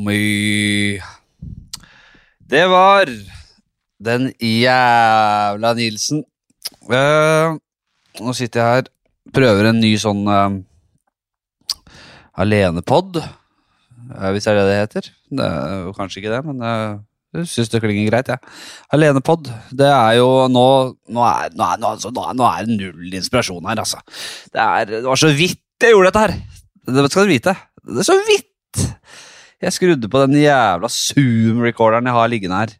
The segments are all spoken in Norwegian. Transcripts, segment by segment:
me. Det var den jævla Nilsen. Uh, nå sitter jeg her, prøver en ny sånn uh, alenepod, uh, hvis det er det det heter. Det er jo kanskje ikke det, men uh, jeg syns det klinger greit. Ja. Alenepod, det er jo nå Nå er, nå, er, nå, altså, nå er det null inspirasjon her, altså. Det, er, det var så vidt jeg gjorde dette her. Det skal du vite. Det er så vidt jeg skrudde på den jævla Zoom-recorderen jeg har liggende her,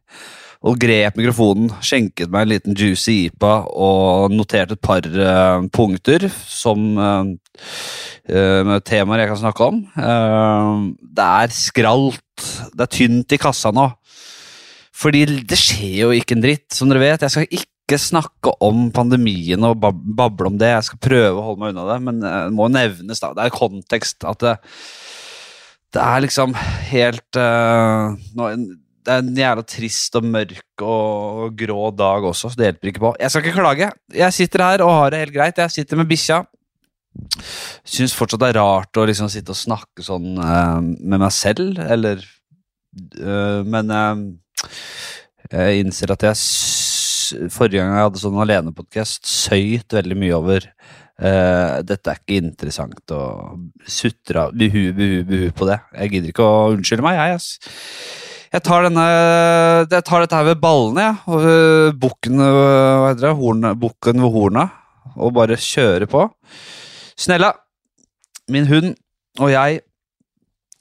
og grep mikrofonen, skjenket meg en liten juicy IPA og noterte et par uh, punkter som uh, temaer jeg kan snakke om. det er skralt. Det er tynt i kassa nå. Fordi det skjer jo ikke en dritt, som dere vet. Jeg skal ikke snakke om pandemien og bab bable om det. Jeg skal prøve å holde meg unna det, men det må nevnes, da. Det er kontekst at det det er liksom helt uh, nå, Det er en jævla trist og mørk og grå dag også, så det hjelper ikke på. Jeg skal ikke klage. Jeg sitter her og har det helt greit. Jeg sitter med bikkja. Syns fortsatt det er rart å liksom sitte og snakke sånn uh, med meg selv, eller uh, Men jeg innser at jeg forrige gang jeg hadde sånn alenepodkast, søyt veldig mye over Uh, dette er ikke interessant å sutre buhu, buhu, buhu på det. Jeg gidder ikke å unnskylde meg, jeg. Ass. Jeg tar, denne, jeg tar dette her ved ballene, jeg. Ja. Horn, bukken ved horna. Og bare kjøre på. Snella, min hund og jeg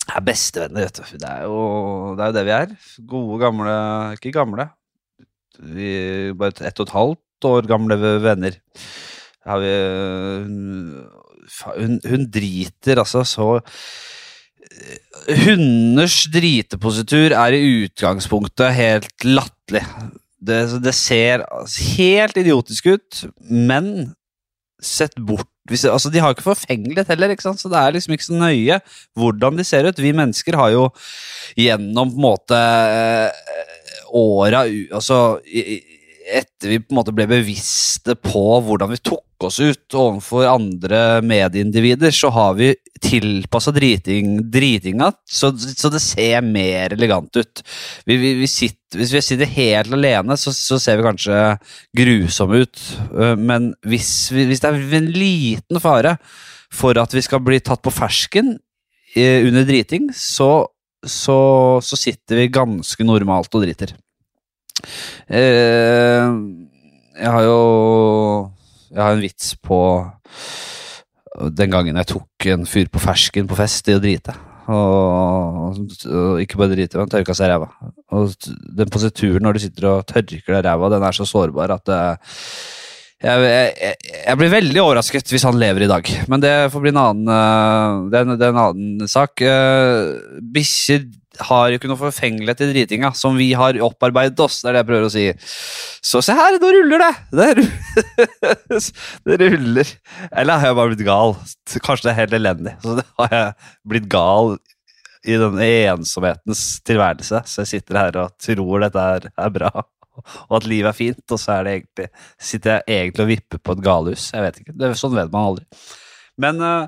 er bestevenner, vet du. Det er, jo, det er jo det vi er. Gode, gamle Ikke gamle. Vi er bare ett og et halvt år gamle venner. Vi, hun, hun, driter altså så Hunders dritepositur er i utgangspunktet helt latterlig. Det, det, ser helt idiotisk ut, men sett bort altså De har ikke forfengelighet heller, ikke så det er liksom ikke så nøye hvordan de ser ut. Vi mennesker har jo gjennom på en måte åra Altså etter vi på en måte ble bevisste på hvordan vi tok oss ut overfor andre medieindivider, så har vi tilpassa driting, dritinga så, så, det ser mer elegant ut. Vi, vi, vi sitter, hvis vi sitter helt alene, så, så, ser vi kanskje grusomme ut. Øh, men hvis, hvis, det er en liten fare for at vi skal bli tatt på fersken øh, under driting, så, så sitter vi ganske normalt og driter. Eh, jeg har jo Jeg har en vits på den gangen jeg tok en fyr på fersken på fest i å drite. Og, og ikke bare drite, men tørka seg ræva. Og den posituren når du sitter og tørker deg ræva, den er så sårbar at det, jeg, jeg, jeg, blir veldig overrasket hvis han lever i dag, men det får bli en annen, uh, det, det er en annen sak. Uh, Bikkjer har jo ikke noe forfengelighet i dritinga, som vi har opparbeidet oss. Det er det jeg prøver å si. Så se her, nå ruller det! Det, det ruller. Eller har jeg bare blitt gal? Kanskje det er helt elendig. Så har jeg blitt gal i den ensomhetens tilværelse. Så jeg sitter her og tror dette er bra, og at livet er fint, og så er det egentlig, sitter jeg egentlig og vipper på et galehus. Jeg vet ikke. Det, sånn vet man aldri. Men uh,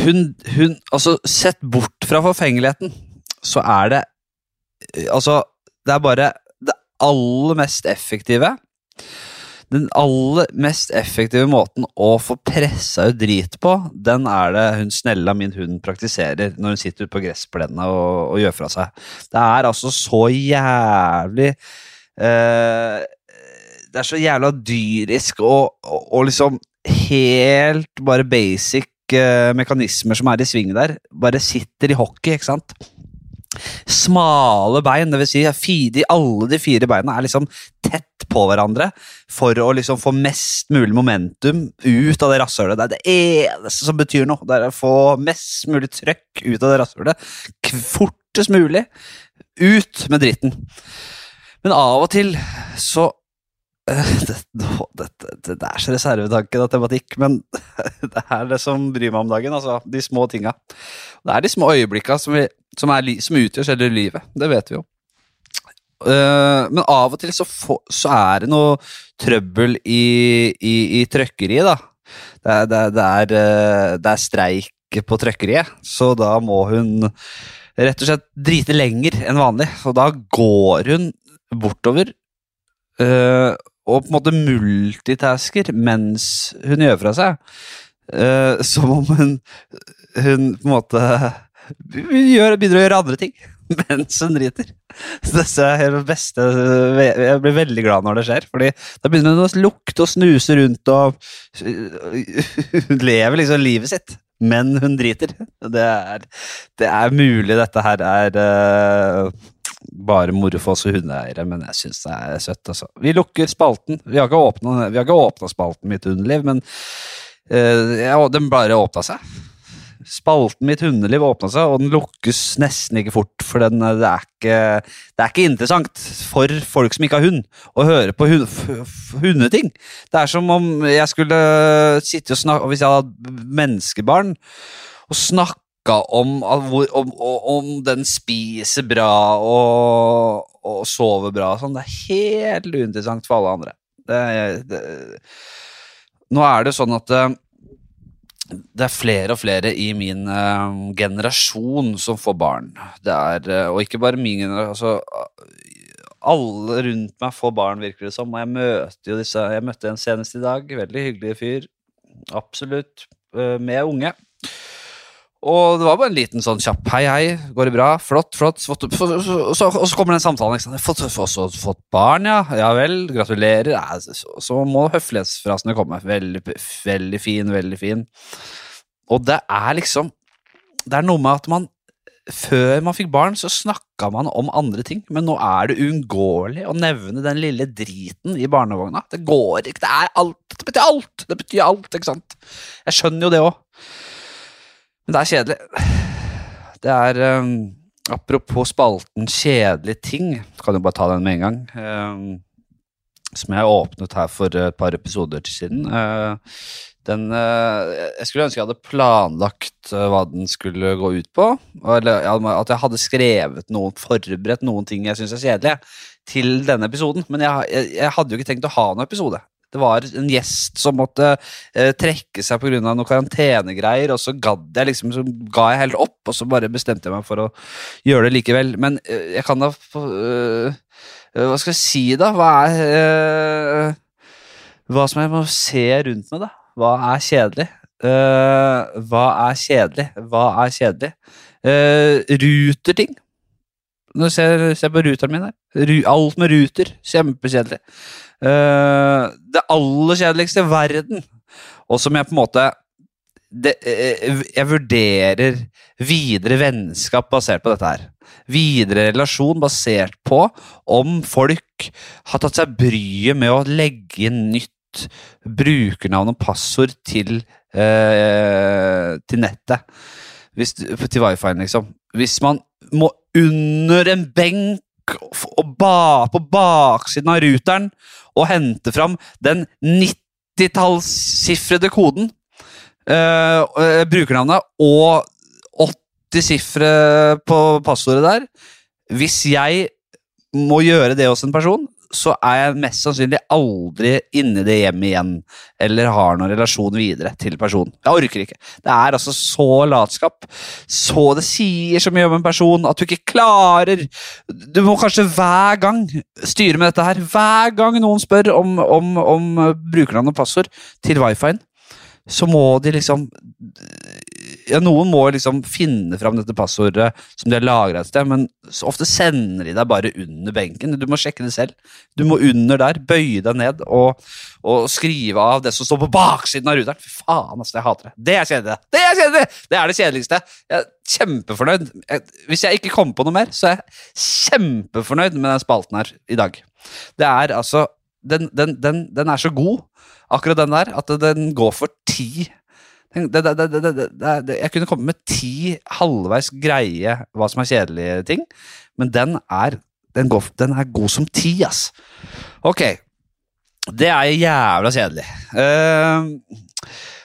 hun, hun Altså, sett bort fra forfengeligheten, så er det Altså, det er bare det aller mest effektive Den aller mest effektive måten å få pressa ut drit på, den er det hun Snella, min hund, praktiserer når hun sitter ute på gressplenen og, og, gjør fra seg. Det er altså så jævlig eh, Det er så jævla dyrisk og, og, og liksom helt bare basic mekanismer som er i sving der, bare sitter i hockey, ikke sant? Smale bein, vil si alle de fire beina er liksom tett på hverandre for å liksom få mest mulig momentum ut av det rasshølet. Det er det eneste som betyr noe. Det er å få mest mulig trøkk ut av det rasshølet. Fortest mulig ut med dritten. Men av og til så det, det, det, det, er så reservetanke, da, tematikk, men det er det som bryr meg om dagen. altså De små tinga. Det er de små øyeblikka som, vi, som, er, som utgjør selve livet. Det vet vi jo. Uh, men av og til så, få, så, er det noe trøbbel i, i, i trøkkeriet, da. Det er, det, er, det er, streik på trøkkeriet, så da må hun rett og slett drite lenger enn vanlig. Og da går hun bortover og på en måte multitasker mens hun gjør fra seg. Uh, som om hun, hun på en måte gjør, begynner å gjøre andre ting mens hun driter. Det er det beste Jeg blir veldig glad når det skjer, Fordi da begynner hun å lukte og snuse rundt og Hun lever liksom livet sitt, men hun driter. Det er, det er mulig dette her er uh, bare moro for oss hundeeiere, men jeg syns det er søtt. Altså. Vi lukker spalten. Vi har ikke åpna spalten Mitt hundeliv, men uh, ja, den bare åpna seg. Spalten Mitt hundeliv åpna seg, og den lukkes nesten ikke fort. For den, det, er ikke, det, er ikke, interessant for folk som ikke har hund, å høre på hund, hundeting. Det er som om jeg skulle sitte og snakke Hvis jeg hadde menneskebarn og snakka om, om, om, den spiser bra og, og sover bra sånn. Det er helt uinteressant for alle andre. Det, det, nå er det sånn at eh, det er flere og flere i min uh, generasjon som får barn. Det er, uh, og ikke bare min generasjon. Altså, alle rundt meg får barn, virker det som. Og jeg møter jo disse Jeg møtte en senest i dag. Veldig hyggelig fyr. Absolutt. Uh, med unge. Og det var bare en liten sånn kjapp hei, hei, går det bra? Flott, flott. For, og, så, og så kommer den samtalen. Ikke sant? Fått, fått, fått, barn, ja. Ja vel, gratulerer. Så, så, må høflighetsfrasene komme. Veldig, veldig fin, veldig fin. Og det er liksom Det er noe med at man før man fikk barn, så snakka man om andre ting, men nå er det uunngåelig å nevne den lille driten i barnevogna. Det går ikke. Det er alt. Det betyr alt. Det betyr alt, ikke sant? Jeg skjønner jo det òg. Men det er kjedelig. Det er um, Apropos spalten kjedelige ting, kan jo bare ta den med en gang. Um, som jeg åpnet her for et par episoder til siden. Uh, den uh, Jeg skulle ønske jeg hadde planlagt uh, hva den skulle gå ut på. Eller at jeg hadde skrevet noe, forberedt noen ting jeg syns er kjedelige, til denne episoden. Men jeg, jeg, jeg hadde jo ikke tenkt å ha noen episode. Det var en gjest som måtte eh, trekke seg pga. noen karantenegreier, og så jeg liksom, så ga jeg helt opp, og så bare bestemte jeg meg for å gjøre det likevel. Men eh, jeg kan da øh, Hva skal jeg si, da? Hva er øh, Hva som jeg må se rundt meg, da? Hva er kjedelig? Hva er kjedelig? Hva er kjedelig? Uh, ruterting. Nå ser jeg på ruteren min her. Alt med ruter. Kjempekjedelig. Uh, det aller kjedeligste i verden, og som jeg på en måte det, eh, Jeg vurderer videre vennskap basert på dette her. Videre relasjon basert på om folk har tatt seg bryet med å legge inn nytt brukernavn og passord til, eh, til nettet. Hvis, til wifi-en, liksom. Hvis man må under en benk og ba, på baksiden av ruteren og hente fram den 90-tallssifrede koden, uh, brukernavnet, og 80 sifre på passordet der. Hvis jeg må gjøre det hos en person, så er jeg mest sannsynlig aldri inne i det hjemmet igjen. Eller har noen relasjon videre til personen. Jeg orker ikke. Det er altså så latskap. Så det sier så mye om en person at du ikke klarer Du må kanskje hver gang styre med dette her. Hver gang noen spør om, om, om brukernavn og passord til wifien, så må de liksom ja, Noen må liksom finne fram dette passordet som de har lagra et sted, men ofte sender de deg bare under benken. Du må sjekke det selv. Du må under der, bøye deg ned og, og skrive av det som står på baksiden av ruteren. Fy faen, altså, jeg hater det. Det er kjedelig! Det er kjedelig! Det er det kjedeligste. Jeg er kjempefornøyd. Jeg, hvis jeg ikke kommer på noe mer, så er jeg kjempefornøyd med den spalten her i dag. Det er altså Den, den, den, den er så god, akkurat den der, at den går for ti det, det, det, jeg kunne komme med ti halvveis greie hva som er kjedelige ting, men den er, den, går, den er god som ti, ass. Ok. Det er jævla kjedelig. Uh,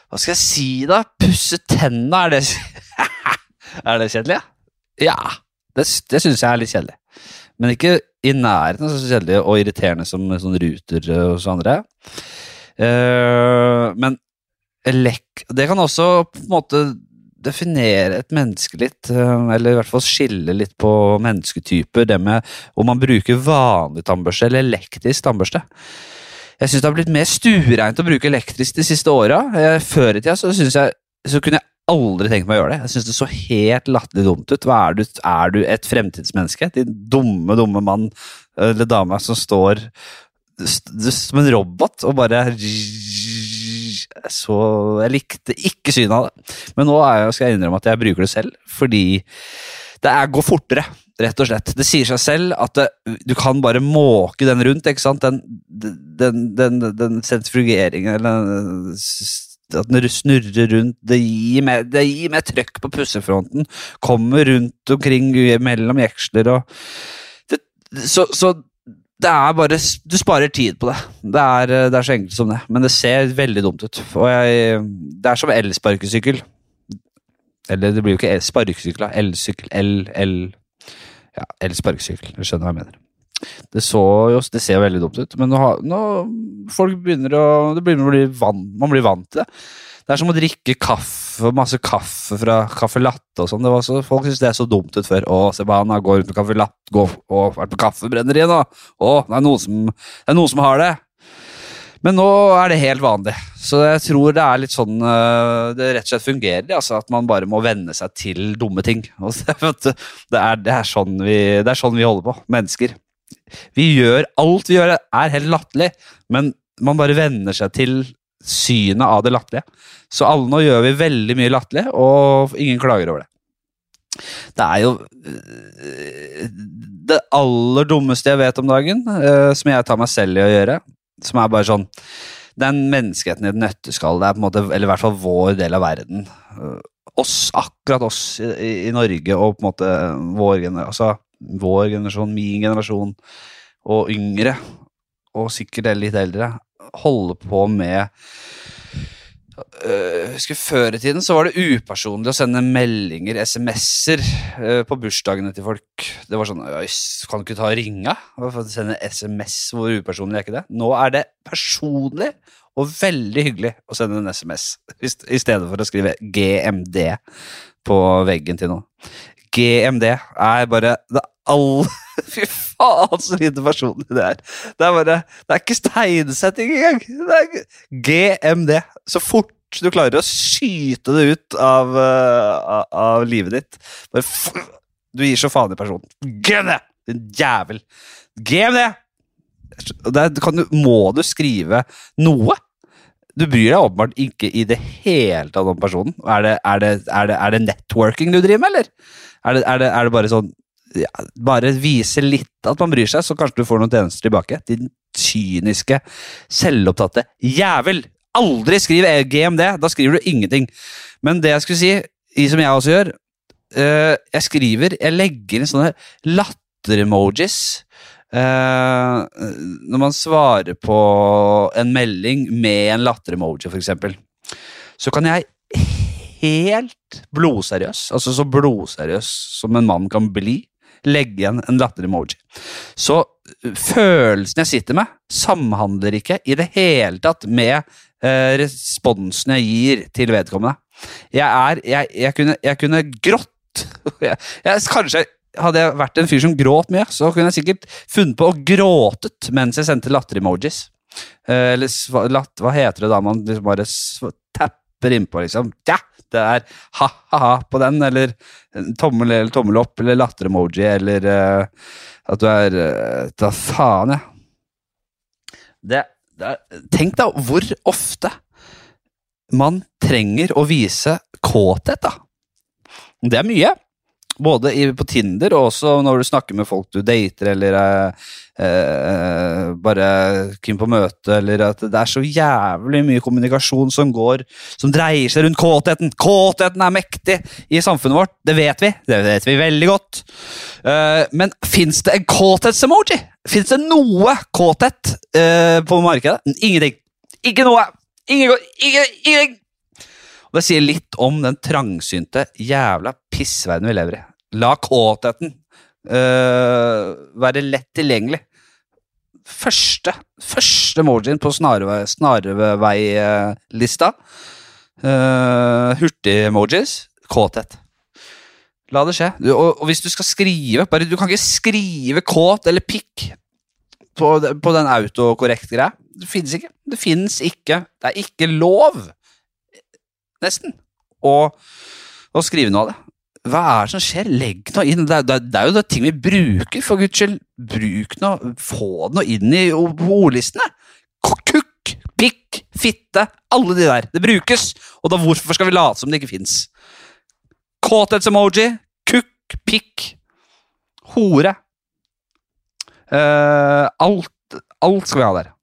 hva skal jeg si, da? Pusse tenna, er det Er det kjedelig? Ja. Det, det syns jeg er litt kjedelig. Men ikke i nærheten så kjedelig og irriterende som sånn ruter hos andre. Uh, men elek... Det kan også på en måte definere et menneske litt, eh, eller i hvert fall skille litt på mennesketyper, det med om man bruker vanlig tannbørste eller elektrisk tannbørste. Jeg syns det har blitt mer stuereint å bruke elektrisk de siste åra. Eh, Før i tida så, så kunne jeg aldri tenkt meg å gjøre det. Jeg syns det så helt latterlig dumt ut. Er, du, er du et fremtidsmenneske? Din dumme, dumme mann eller dame som står som en robot og bare så Jeg likte ikke synet av det. Men nå jeg, skal jeg innrømme at jeg bruker det selv, fordi det er, går fortere, rett og slett. Det sier seg selv at det, du kan bare måke den rundt, ikke sant? Den, den, den, den sentrifugeringen, eller at den snurrer rundt, det gir mer, det gir mer trøkk på pussefronten, kommer rundt omkring mellom jeksler og det, så, så det er bare Du sparer tid på det. Det er, det er så enkelt som det. Men det ser veldig dumt ut. Og jeg, det er som elsparkesykkel. Eller det blir jo ikke el- sparkesykkel, da. Elsykkel. El, el Ja, elsparkesykkel. Du skjønner hva jeg mener. Det, så det ser veldig dumt ut, men nå, nå folk begynner å det begynner å bli vant, Man blir vant til det. Det er som å drikke kaffe, masse kaffe fra caffè latte og sånn. Så, folk syns det er så dumt ut før. Å, se på han, går rundt med caffè latte, og vært på kaffebrenneriet nå. Å, det er, noen som, det er noen som har det. Men nå er det helt vanlig. Så jeg tror det er litt sånn øh, Det rett og slett fungerer. Altså, at man bare må venne seg til dumme ting. Det er, det, er sånn vi, det er sånn vi holder på, mennesker. Vi gjør Alt vi gjør, er helt latterlig, men man bare venner seg til synet av det latterlige. Så alle nå gjør vi veldig mye latterlig, og ingen klager over det. Det er jo øh, det aller dummeste jeg vet om dagen, øh, som jeg tar meg selv i å gjøre, som er bare sånn Den menneskeheten i et nøtteskall, det er på en måte, eller i hvert fall vår del av verden. Øh, Oss, akkurat oss i- i Norge og på en måte vår, altså, vår generasjon, min generasjon og yngre, og sikkert litt eldre, holder på med Øh, husker Før i tiden så var det upersonlig å sende meldinger, SMS-er, uh, på bursdagene til folk. Det var sånn Kan du ikke ta og ringe? Sende SMS, hvor upersonlig er ikke det? Nå er det personlig og veldig hyggelig å sende en SMS, i stedet for å skrive GMD på veggen til noen. GMD er bare det all... Fy faen, så lite personlig det er. Det er bare Det er ikke tegnsetting engang! Det er GMD. Så fort du klarer å skyte det ut av, uh, av, livet ditt bare Du gir så faen i personen. GMD! Din jævel. GMD! Der du, må du skrive noe. Du bryr deg åpenbart ikke i det hele tatt om personen. Er det, er det, er det, er det networking du driver med, eller? Er er det, er det bare sånn ja, Bare vise litt at man bryr seg, så kanskje du får noen tjenester tilbake. Din kyniske, selvopptatte jævel! Aldri skriv GMD! Da skriver du ingenting. Men det jeg skulle si, i som jeg også gjør eh, Jeg skriver Jeg legger inn sånne latter-emojis. Eh, når man svarer på en melding med en latter-emoji, eksempel, så kan jeg helt blodseriøs, altså så blodseriøs som en mann kan bli, legge igjen en latter-emoji. Så følelsen jeg sitter med, samhandler ikke i det hele tatt med eh, responsen jeg gir til vedkommende. Jeg er Jeg, jeg, kunne, jeg kunne grått. jeg, kanskje hadde jeg vært en fyr som gråt mye, så kunne jeg sikkert funnet på å gråtet mens jeg sendte latter-emojis. Eh, eller latt, hva heter det da man liksom bare tapper innpå, liksom? Ja, det er ha-ha-ha på den, eller tommel eller tommel opp, eller latter-emoji, eller uh, at du er uh, Da faen, jeg. Det, det er, tenk da hvor ofte man trenger å vise kåthet, da. Det er mye. Både i, på Tinder og også når du snakker med folk du dater, eller eh, eh, bare keen på møte, eller at det er så jævlig mye kommunikasjon som går Som dreier seg rundt kåtheten. Kåtheten er mektig i samfunnet vårt, det vet vi. Det vet vi veldig godt. Eh, men fins det en kåthetsemoji? Fins det noe kåthet eh, på markedet? Ingenting. Ikke noe! Ingen, ingen, ingenting! Og det sier litt om den trangsynte jævla pissverdenen vi lever i. La kåtheten uh, være lett tilgjengelig. Første, første emojien på snarvei- snarveilista. Uh, Hurtig-emojis. kåthet. La det skje. Du, og, og hvis du skal skrive bare, Du kan ikke skrive kåt eller pikk på, på den autokorrekt-greia. Det finnes ikke. Det finnes ikke. Det er ikke lov, nesten, å skrive noe av det. Hva er det som skjer? Legg noe inn. Det er, det det er jo det ting vi bruker, for guds skyld. Bruk noe, få noe inn i ordlistene. Kukk, pikk, fitte, alle de der. Det brukes. Og da hvorfor skal vi late som det ikke fins? Kåthetsemoji, kukk, pikk, hore. Uh, alt, alt skal vi ha der.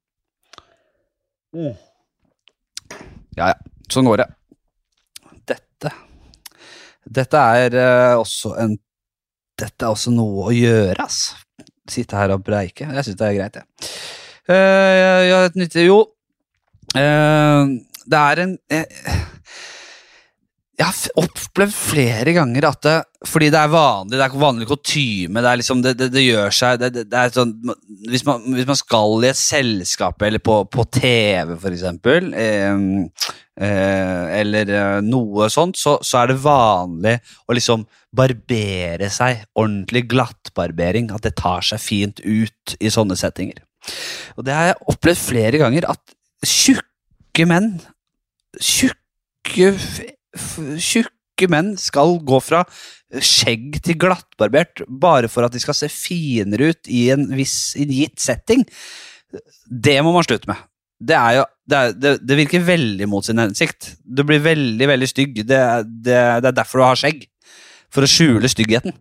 Ja, ja. Sånn går det. Dette er eh, også en Dette er også noe å gjøre, ass. Sitte her og breike. Jeg syns det er greit, jeg. Uh, ja, et nytt Jo. uh, det er en eh, Jeg har opplevd flere ganger at det Fordi det er vanlig, det er vanlig kutyme, det, liksom, det, det, det gjør seg det, er sånn, hvis, man, hvis man skal i et selskap eller på, på TV, for eksempel, eh, eh, eller eh, noe sånt, så, så er det vanlig å liksom barbere seg. Ordentlig glattbarbering. At det tar seg fint ut i sånne settinger. Og det har jeg opplevd flere ganger, at tjukke menn Tjukke Tjukke menn skal gå fra skjegg til glattbarbert bare for at de skal se finere ut i en viss gitt setting. Det må man slutte med. Det, jo, det, er, det, det virker veldig mot sin hensikt. Du blir veldig veldig stygg. Det er derfor du har skjegg. For å skjule styggheten.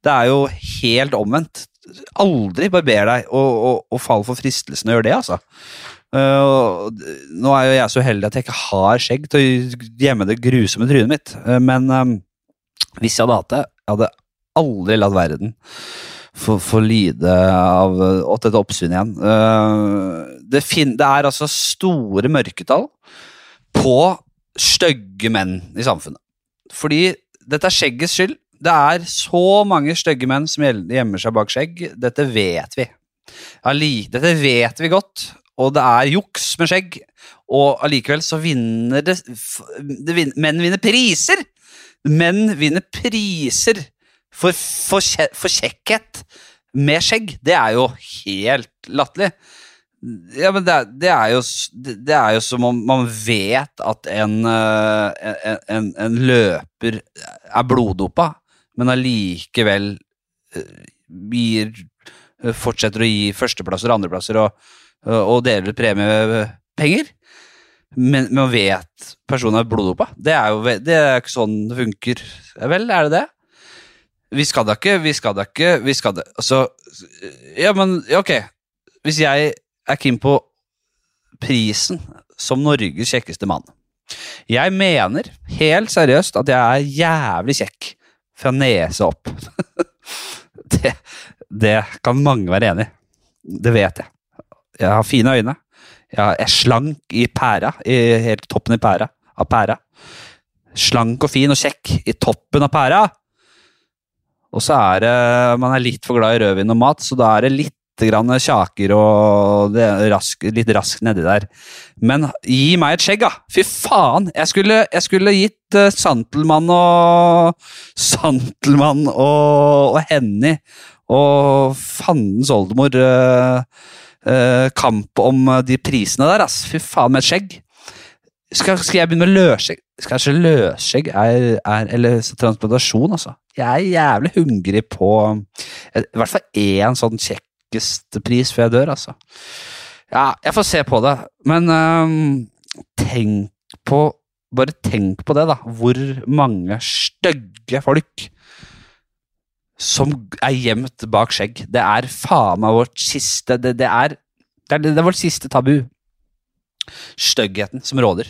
Det er jo helt omvendt. Aldri barber deg og, og, og fall for fristelsen å gjøre det, altså. Uh, nå er jo jeg så heldig at jeg ikke har skjegg til å gjemme det grusomme trynet mitt, Uh, men um, hvis jeg hadde hatt det, jeg hadde aldri latt verden få, lide av åt dette oppsynet igjen. Uh, det, det er altså store mørketall på stygge menn i samfunnet. Fordi dette er skjeggets skyld. Det er så mange stygge menn som gjemmer seg bak skjegg. Dette vet vi. Alli, dette vet vi godt, og det er juks med skjegg. Og allikevel så vinner det, det vinner, Menn vinner priser! Menn vinner priser for, for, for kjekkhet med skjegg. Det er jo helt latterlig. Ja, men det, er- det, er jo, det, er jo som om man vet at en, eh, en, en, en løper er bloddopa, men allikevel eh, gir fortsetter å gi førsteplasser og andreplasser og, og deler ut premiepenger. Men man vet personen er bloddopa. Det er jo det er ikke sånn det funker. Vel, er det det? Vi skal da ikke Vi skal da ikke Vi skal da Altså Ja, men ok. Hvis jeg er keen på prisen som Norges kjekkeste mann Jeg mener helt seriøst at jeg er jævlig kjekk fra nese opp. det, det kan mange være enig i. Det vet jeg. Jeg har fine øyne. Jeg er slank i pæra, i helt toppen i pæra, av pæra. Slank og fin og kjekk i toppen av pæra. Og så er det Man er litt for glad i rødvin og mat, så da er det litt grann kjaker og det rask, litt rask nedi der. Men gi meg et skjegg, da! Fy faen! Jeg skulle, jeg skulle gitt uh, Santelmann og Santelmann og, og Henny og fandens oldemor uh, kamp om uh, de prisene der, ass. Fy faen, med et skjegg. Skal, skal jeg begynne med løsskjegg? jeg løsskjegg er, er Eller transplantasjon, altså. Jeg er jævlig hungrig på eh, i hvert fall én sånn kjekkeste pris før jeg dør, altså. Ja, jeg får se på det, men um, tenk på Bare tenk på det, da. Hvor mange stygge folk som er gjemt bak skjegg. Det er faen meg vårt siste Det, det, er, det, er, det er vårt siste tabu. Styggheten som råder.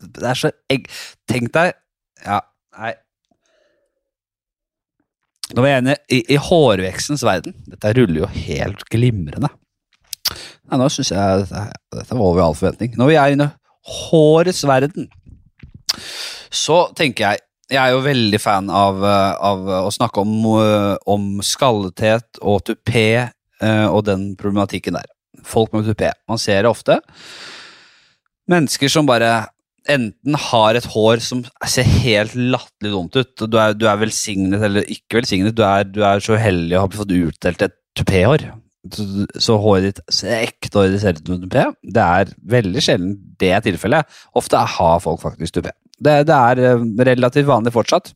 Det er så egg... Tenk deg Ja, nei Nå er jeg enig i, i hårvekstens verden. Dette ruller jo helt glimrende. Nei, nå syns jeg dette, dette var over all forventning. Når vi er inne i hårets verden, så tenker jeg Jeg er jo veldig fan av, eh, av å snakke om, eh, om skallethet og tupé eh, og den problematikken der. Folk med tupé. Man ser det ofte. Mennesker som bare enten har et hår som ser helt latterlig dumt ut, du er, du er velsignet eller ikke velsignet, du er, du er så heldig å ha fått utdelt et tupéhår. Så, så håret ditt ser ekte håret ser ut som tupé. Det er veldig sjelden det tilfellet. Ofte har folk faktisk tupé. Det, det er eh, relativt vanlig fortsatt.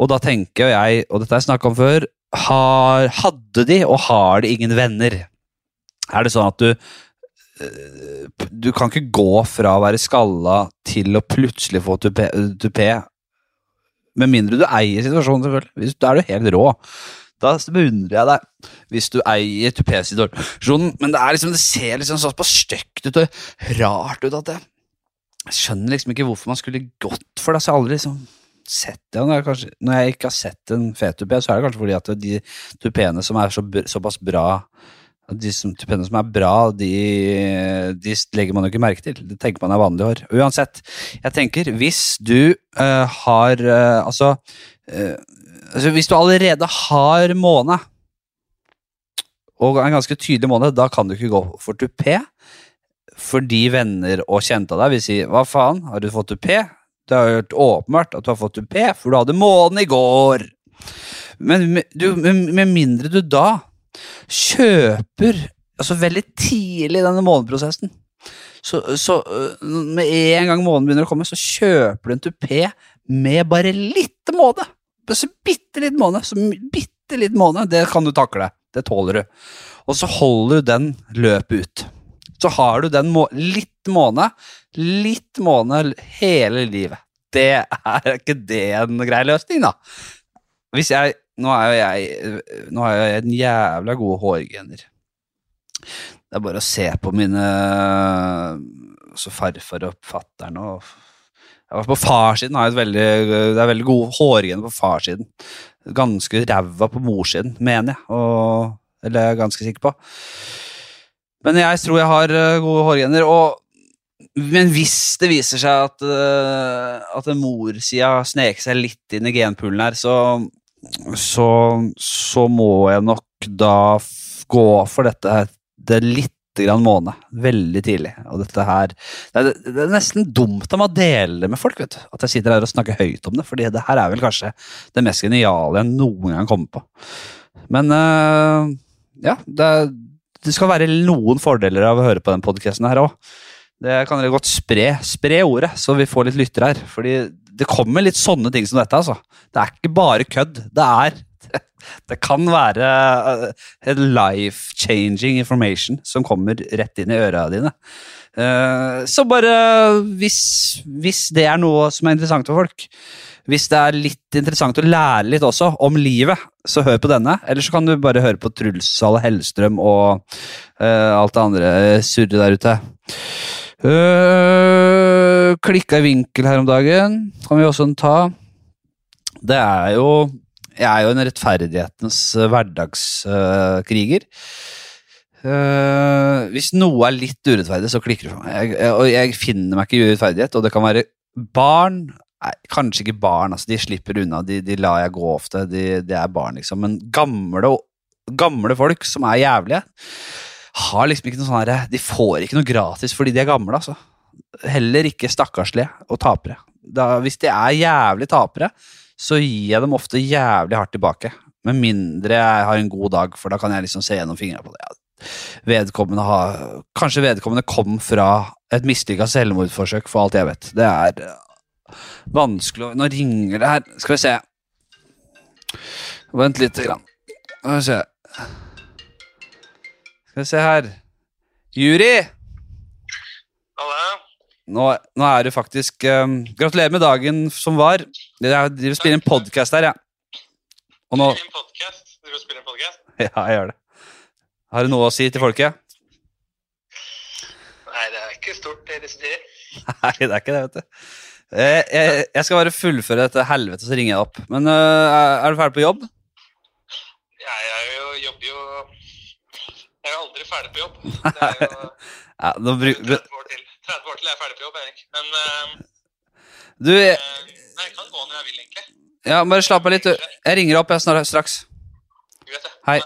Og da tenker jeg, og dette har jeg snakka om før, har, hadde de og har de ingen venner? Er det sånn at du eh, Du kan ikke gå fra å være skalla til å plutselig få tupé, med mindre du eier situasjonen, selvfølgelig. Da er du helt rå. Da beundrer jeg deg hvis du eier tupé-situasjonen, men det, er liksom, det ser liksom såpass stygt ut og rart ut at jeg, jeg skjønner liksom ikke hvorfor man skulle gått for det. Så jeg har aldri liksom sett det. Når jeg, kanskje, når jeg ikke har sett en fet tupé, så er det kanskje fordi at de tupeene som er så, såpass bra de som, tupeene som er bra, de, de, legger man jo ikke merke til. Det tenker man er vanlig hår. Uansett, jeg tenker hvis du uh, har uh, altså, uh, altså Hvis du allerede har måne, og en ganske tydelig måne, da kan du ikke gå for tupé. Fordi venner og kjente av deg vil si 'hva faen, har du fått tupé?' Det har jo vært åpenbart at du har fått tupé, for du hadde månen i går. Men du, med mindre du da kjøper altså veldig tidlig i denne måneprosessen så, så, med en gang månen begynner å komme, så kjøper du en tupé med bare litt måne. Så bitte litt måne. Så bitte litt måne, det kan du takle. Det tåler du. Og så holder du den løpet ut. Så har du den må litt måne, litt måne hele livet. Det er ikke det en grei løsning, da? Hvis jeg Nå er jo jeg Nå har jeg en jævla gode hårgener. Det er bare å se på mine så farfar og fatter'n og på farssiden har jeg et veldig, det er veldig gode hårgener på farssiden. Ganske ræva på morssiden, mener jeg. Og, eller jeg er ganske sikker på. Men jeg tror jeg har eh, gode hårgener. Og, men hvis det viser seg at, uh, at morsida sneker seg litt inn i genpoolen her, så, så, så må jeg nok da gå for dette her. det er litt grann måned. Veldig tidlig. Og dette her det er, det er, nesten dumt av meg å dele det med folk. vet du. At jeg sitter her og snakker høyt om det. fordi det her er vel kanskje det mest geniale jeg noen gang kommer på. Men uh, ja, det, det, skal være noen fordeler av å høre på den podkasten her òg. Det kan dere godt spre. Spre ordet, så vi får litt lyttere her. fordi det kommer litt sånne ting som dette. altså. Det er ikke bare kødd. Det er det kan være en life-changing information som kommer rett inn i øra dine. Uh, så bare hvis, hvis, det er noe som er interessant for folk, hvis det er litt interessant å lære litt også om livet, så hør på denne. Eller så kan du bare høre på Truls Hall Hellstrøm og uh, alt det andre surret der ute. Uh, klikka i vinkel her om dagen, kan vi også ta. Det er jo jeg er jo en rettferdighetens uh, hverdagskriger. Uh, hvis noe er litt urettferdig, så klikker det for meg. Jeg, jeg, jeg finner meg ikke i urettferdighet, og det kan være barn Nei, kanskje ikke barn, altså, de slipper unna, de, de lar jeg gå ofte. De, de, er barn, liksom. Men gamle, gamle folk som er jævlige, har liksom ikke noe sånn herre De får ikke noe gratis fordi de er gamle, altså. Heller ikke stakkarslige og tapere. Da, hvis de er jævlig tapere, så gir jeg dem ofte jævlig hardt tilbake. Med mindre jeg har en god dag, for da kan jeg liksom se gjennom fingrene på det. Vedkommende har, kanskje vedkommende kom fra et mislykka selvmordsforsøk, for alt jeg vet. Det er vanskelig å Nå ringer det her. Skal vi se. Vent lite grann. Skal vi se. Skal vi se her. Juri! Halla. Nå, nå, er du faktisk um, Gratulerer med dagen som var. Jeg driver og spiller en podkast her, jeg. Ja. Og nå Du spiller en podkast? Ja, jeg gjør det. Har du noe å si til folket? Nei, det er ikke stort, det disse tider. Nei, det er ikke det, vet du. Jeg, jeg, jeg, skal bare fullføre dette helvete, så ringer jeg opp. Men uh, er du ferdig på jobb? Ja, jeg jo, jobber jo Jeg er jo aldri ferdig på jobb. Det er jo ja, 30 år til. 30 år til jeg er ferdig på jobb, Erik. Men uh, Du jeg, uh, Nei, jeg kan gå når jeg vil, egentlig. Ja, Bare slapp av litt. Jeg ringer opp jeg snart, straks. Hei.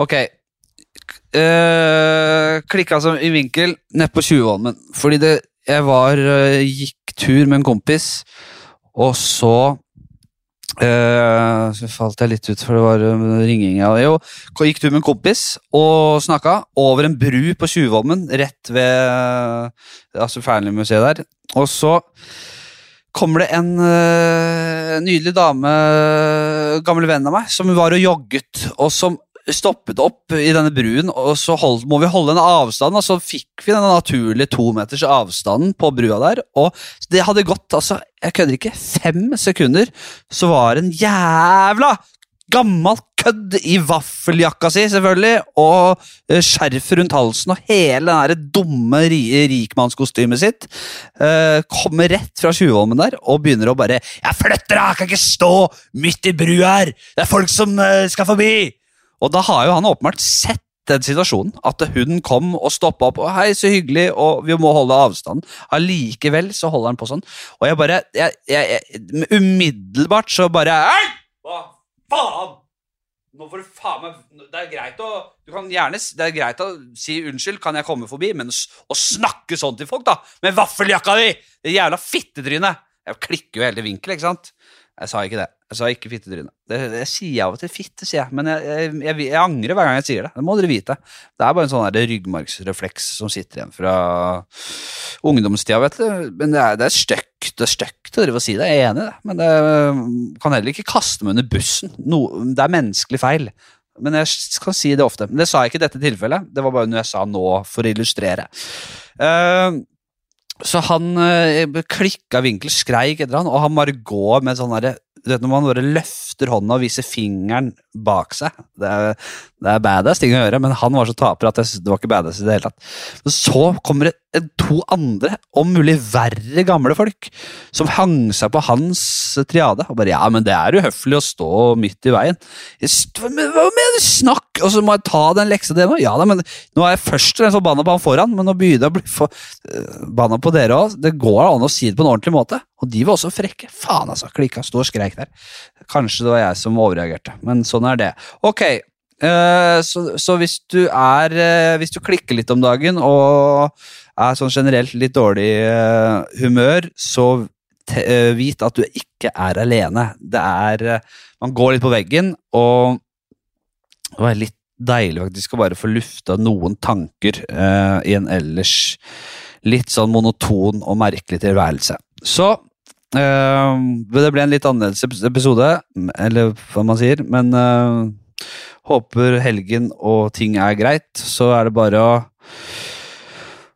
Ok. Uh, klikka altså i vinkel nedpå på 20-volmen. Fordi det jeg var eh, gikk tur med en kompis, og så Uh, så falt jeg litt ut, for det var eh, ringing. Jo, gikk tur med en kompis og snakka over en bru på Tjuvholmen, rett ved altså Fearnley-museet der. Og så kommer det en uh, nydelig dame, gammel venn av meg, som var og jogget, og som stoppet opp i denne bruen, og så hold, må vi holde en avstand. Og så fikk vi den naturlige to meters avstanden på brua der. Og det hadde gått altså, jeg kødder ikke, fem sekunder, så var en jævla gammel kødd i vaffeljakka si, selvfølgelig, og skjerfet skjerf rundt halsen og hele det dumme ri rikmannskostymet sitt. eh, kommer rett fra Tjuvholmen der og begynner å bare 'Jeg flytter deg! Jeg kan ikke stå midt i brua her! Det er folk som eh, skal forbi!' Og da har jo han åpenbart sett den situasjonen. At hun kom og stoppa opp. og 'Hei, så hyggelig', og vi må holde avstand. Allikevel så holder han på sånn. Og jeg bare jeg, jeg, jeg, Umiddelbart så bare Hei! Hva faen? Nå får du faen meg Det er greit å du kan gjerne, Det er greit å si 'unnskyld, kan jeg komme forbi', men å snakke sånn til folk, da! Med vaffeljakka di! Det jævla fittetryne! Jeg klikker jo hele vinkelen, ikke sant? Jeg sa ikke det. Jeg sa ikke fittetryne. Det, det sier jeg av og til. Fitte, sier jeg. Men jeg, jeg, jeg, jeg angrer hver gang jeg sier det. Det må dere vite. Det er bare en sånn ryggmargsrefleks som sitter igjen fra ungdomstida, vet du. Men det er, det er støkt. det er støkt å drive og si det. Jeg er enig i det. Men det kan heller ikke kaste meg under bussen. No, det er menneskelig feil. Men jeg kan si det ofte. Men det sa jeg ikke i dette tilfellet. Det var bare noe jeg sa nå for å illustrere. Eh, så han øh, klikka vinkel, skreik etter han, og han bare går med sånn derre du vet Når man bare løfter hånda og viser fingeren bak seg Det er, det er badass ting å gjøre, men han var så taper at jeg, synes det var ikke badass i det hele tatt. Men så kommer det eh, to andre, om mulig verre gamle folk, som hang seg på hans triade. Og bare 'ja, men det er uhøflig å stå midt i veien'. Hva mener du? Snakk! Og så må jeg ta den leksa di nå. Ja da, men nå er jeg først og fremst forbanna på han foran, men nå begynner jeg å bli forbanna på dere òg. Det går an å si det på en ordentlig måte. Og de var også frekke. Faen, altså. Klikka, sto og skreik der. Kanskje det var jeg som overreagerte, men sånn er det. Ok, uh, så, så hvis du er uh, Hvis du klikker litt om dagen og er sånn generelt litt dårlig uh, humør, så vit at du ikke er alene. Det er Man går litt på veggen, og det var litt deilig faktisk å bare få lufta noen tanker i en ellers litt sånn monoton og merkelig tilværelse. Så eh, det ble en litt annerledes episode, eller hva man sier, men uh, håper helgen og ting er greit. Så er det bare å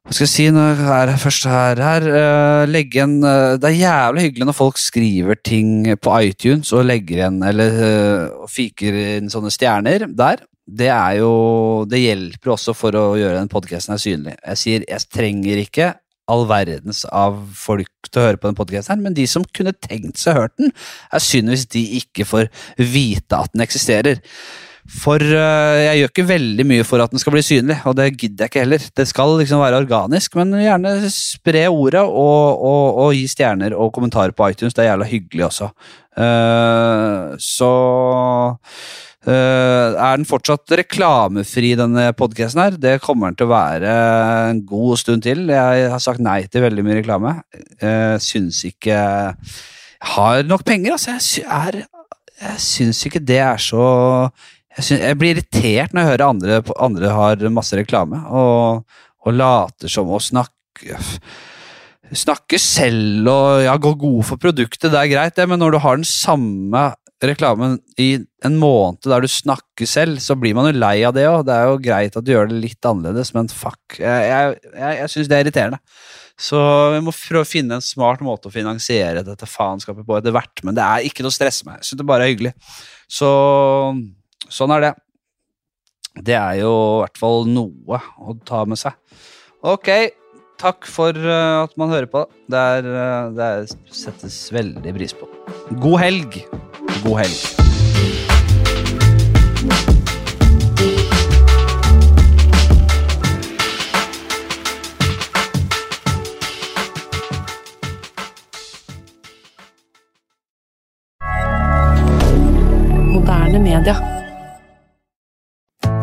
hva skal jeg si når jeg er først her, her uh, legge en, uh, Det er jævlig hyggelig når folk skriver ting på iTunes og legger igjen eller uh, fiker inn sånne stjerner der. Det er jo Det hjelper også for å gjøre den podkasten synlig. Jeg sier jeg trenger ikke all verdens av folk til å høre på den podkasten, men de som kunne tenkt seg hørt den, er synd hvis de ikke får vite at den eksisterer. For uh, jeg gjør ikke veldig mye for at den skal bli synlig, og det gidder jeg ikke heller. Det skal liksom være organisk, men gjerne spre ordet og, og, og gi stjerner og kommentarer på iTunes. Det er jævla hyggelig også. Uh, så eh, er den fortsatt reklamefri, denne podkasten her? Det kommer den til å være en god stund til. Jeg har sagt nei til veldig mye reklame. Uh, syns ikke jeg har nok penger, altså. Jeg, er, jeg syns ikke det er så jeg, syns, jeg blir irritert når jeg hører andre, andre har masse reklame, og, og later som å snakke Snakke selv og ja, gå god for produktet, det er greit, det, men når du har den samme reklamen i en måned der du snakker selv, så blir man jo lei av det òg. Det er jo greit at du gjør det litt annerledes, men fuck. Jeg, jeg, jeg, syns det er irriterende. Så vi må prøve å finne en smart måte å finansiere dette faenskapet på etter hvert, men det er ikke noe å stresse med. Jeg syns det bare er hyggelig. Så sånn er det. Det er jo i hvert fall noe å ta med seg. Ok, takk for eh, at man hører på. Det, er, eh, det er, settes veldig pris på. God helg. God helg. Moderne media.